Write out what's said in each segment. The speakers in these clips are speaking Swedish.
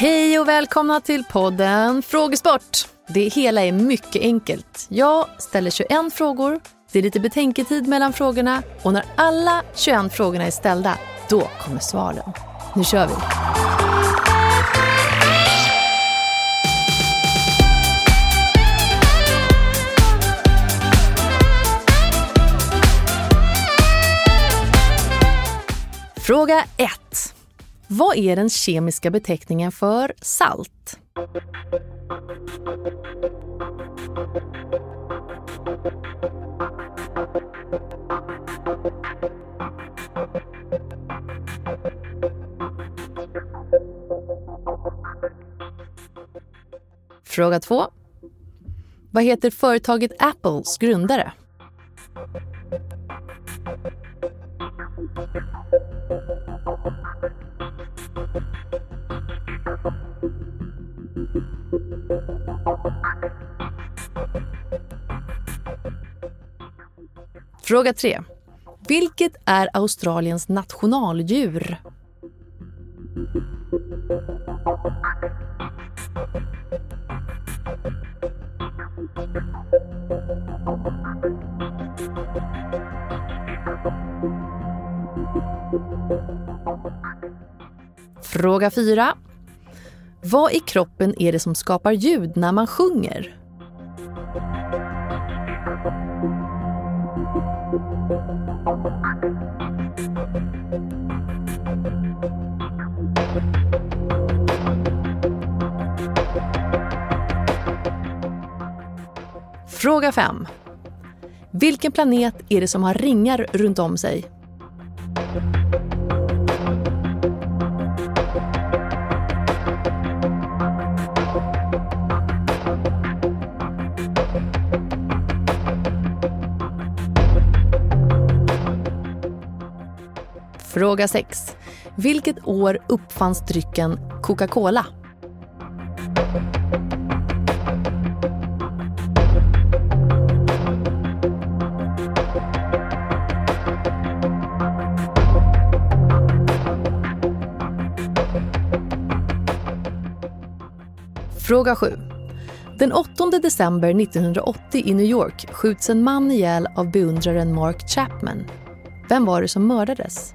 Hej och välkomna till podden Frågesport. Det hela är mycket enkelt. Jag ställer 21 frågor, det är lite betänketid mellan frågorna och när alla 21 frågorna är ställda, då kommer svaren. Nu kör vi! Fråga 1. Vad är den kemiska beteckningen för salt? Fråga 2. Vad heter företaget Apples grundare? Fråga 3. Vilket är Australiens nationaldjur? Fråga 4. Vad i kroppen är det som skapar ljud när man sjunger? Fråga 5. Vilken planet är det som har ringar runt om sig? Fråga 6. Vilket år uppfanns drycken Coca-Cola? Fråga 7. Den 8 december 1980 i New York skjuts en man ihjäl av beundraren Mark Chapman. Vem var det som mördades?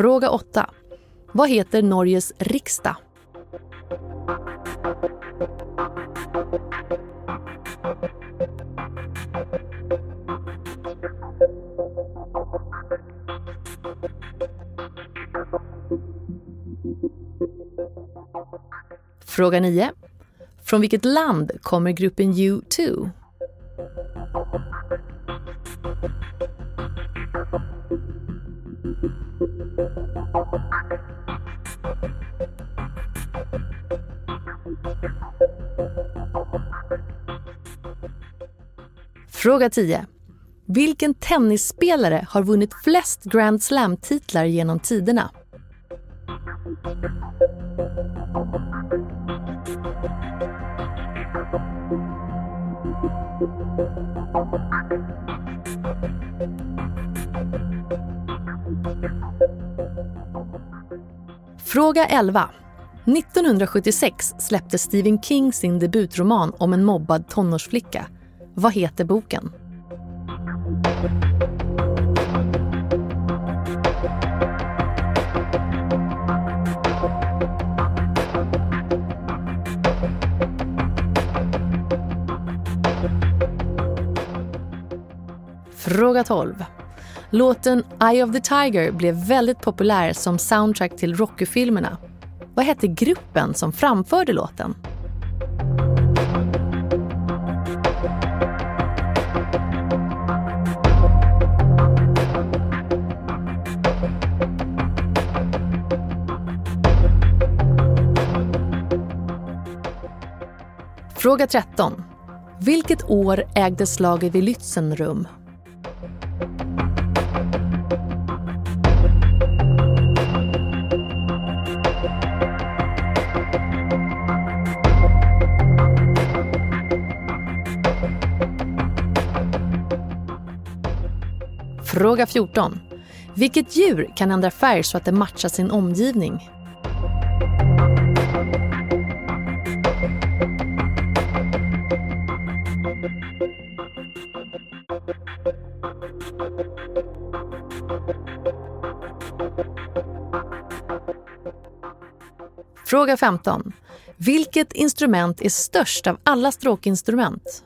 Fråga 8. Vad heter Norges riksdag? Fråga 9. Från vilket land kommer gruppen U2? Fråga 10. Vilken tennisspelare har vunnit flest Grand Slam-titlar genom tiderna? Fråga 11. 1976 släppte Stephen King sin debutroman om en mobbad tonårsflicka. Vad heter boken? Fråga 12. Låten Eye of the Tiger blev väldigt populär som soundtrack till Rocky-filmerna. Vad hette gruppen som framförde låten? Fråga 13. Vilket år ägde slaget vid Lützen rum? Fråga 14. Vilket djur kan ändra färg så att det matchar sin omgivning? Fråga 15. Vilket instrument är störst av alla stråkinstrument?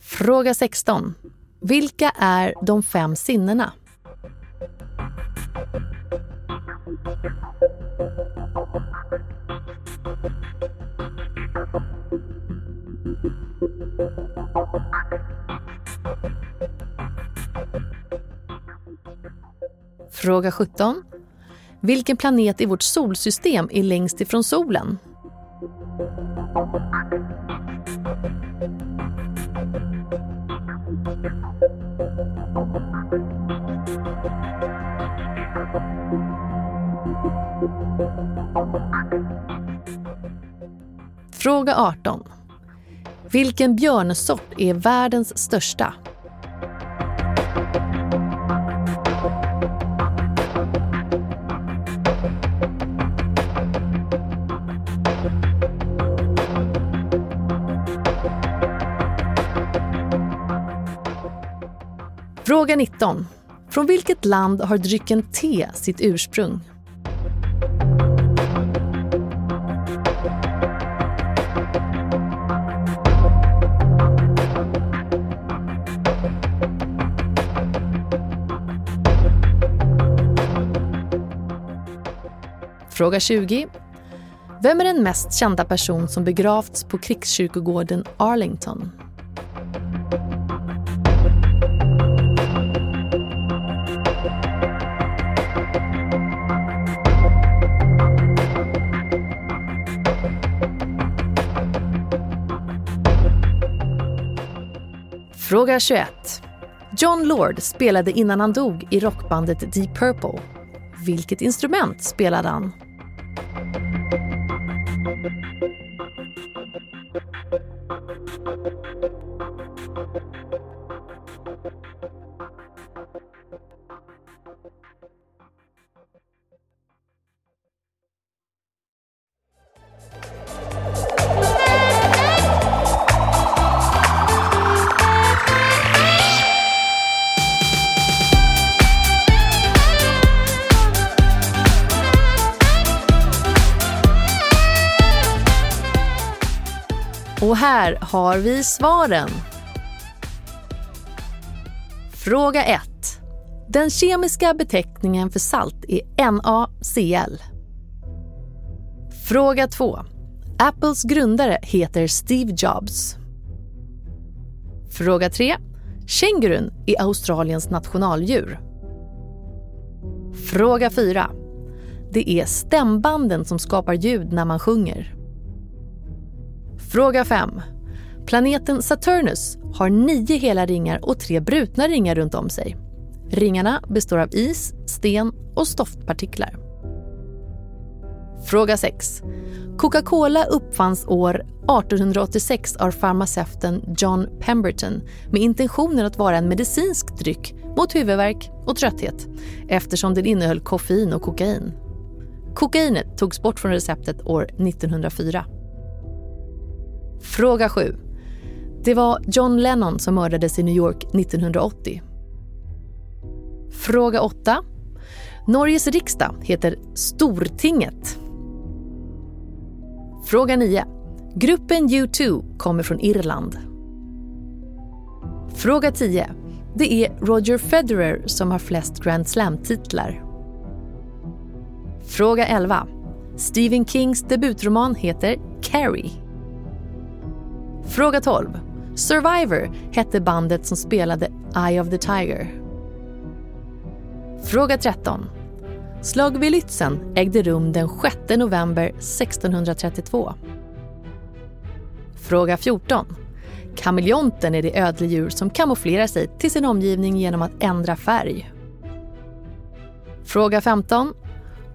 Fråga 16. Vilka är de fem sinnena? Fråga 17. Vilken planet i vårt solsystem är längst ifrån solen? Fråga 18. Vilken björnsort är världens största? Fråga 19. Från vilket land har drycken te sitt ursprung? Fråga 20. Vem är den mest kända person som begravts på krigskyrkogården Arlington? Fråga 21. John Lord spelade innan han dog i rockbandet Deep Purple. Vilket instrument spelade han? Och här har vi svaren. Fråga 1. Den kemiska beteckningen för salt är NaCl. Fråga 2. Apples grundare heter Steve Jobs. Fråga 3. Kängurun är Australiens nationaldjur. Fråga 4. Det är stämbanden som skapar ljud när man sjunger. Fråga 5. Planeten Saturnus har nio hela ringar och tre brutna ringar runt om sig. Ringarna består av is, sten och stoftpartiklar. Fråga 6. Coca-Cola uppfanns år 1886 av farmaceuten John Pemberton med intentionen att vara en medicinsk dryck mot huvudvärk och trötthet eftersom den innehöll koffein och kokain. Kokainet togs bort från receptet år 1904. Fråga 7. Det var John Lennon som mördades i New York 1980. Fråga 8. Norges riksdag heter Stortinget. Fråga 9. Gruppen U2 kommer från Irland. Fråga 10. Det är Roger Federer som har flest Grand Slam-titlar. Fråga 11. Stephen Kings debutroman heter Carrie. Fråga 12. Survivor hette bandet som spelade Eye of the Tiger. Fråga 13. Slag vid Lützen ägde rum den 6 november 1632. Fråga 14. Kameleonten är det ödledjur som kamouflerar sig till sin omgivning genom att ändra färg. Fråga 15.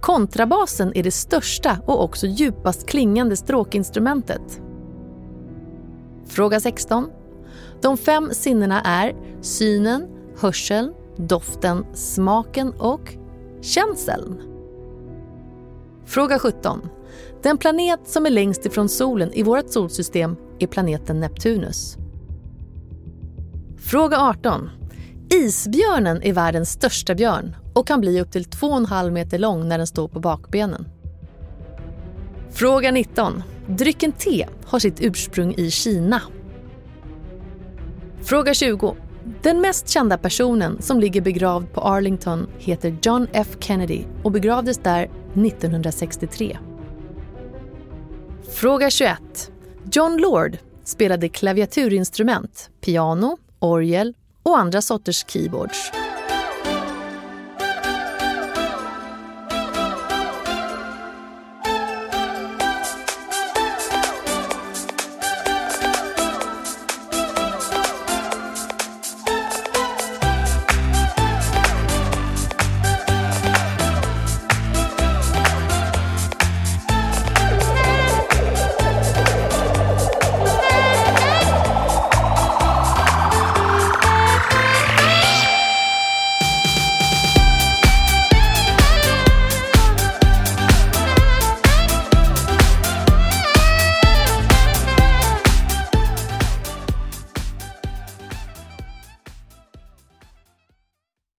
Kontrabasen är det största och också djupast klingande stråkinstrumentet. Fråga 16. De fem sinnena är synen, hörseln, doften, smaken och känseln. Fråga 17. Den planet som är längst ifrån solen i vårt solsystem är planeten Neptunus. Fråga 18. Isbjörnen är världens största björn och kan bli upp till 2,5 meter lång när den står på bakbenen. Fråga 19. Drycken te har sitt ursprung i Kina. Fråga 20. Den mest kända personen som ligger begravd på Arlington heter John F Kennedy och begravdes där 1963. Fråga 21. John Lord spelade klaviaturinstrument, piano, orgel och andra sorters keyboards.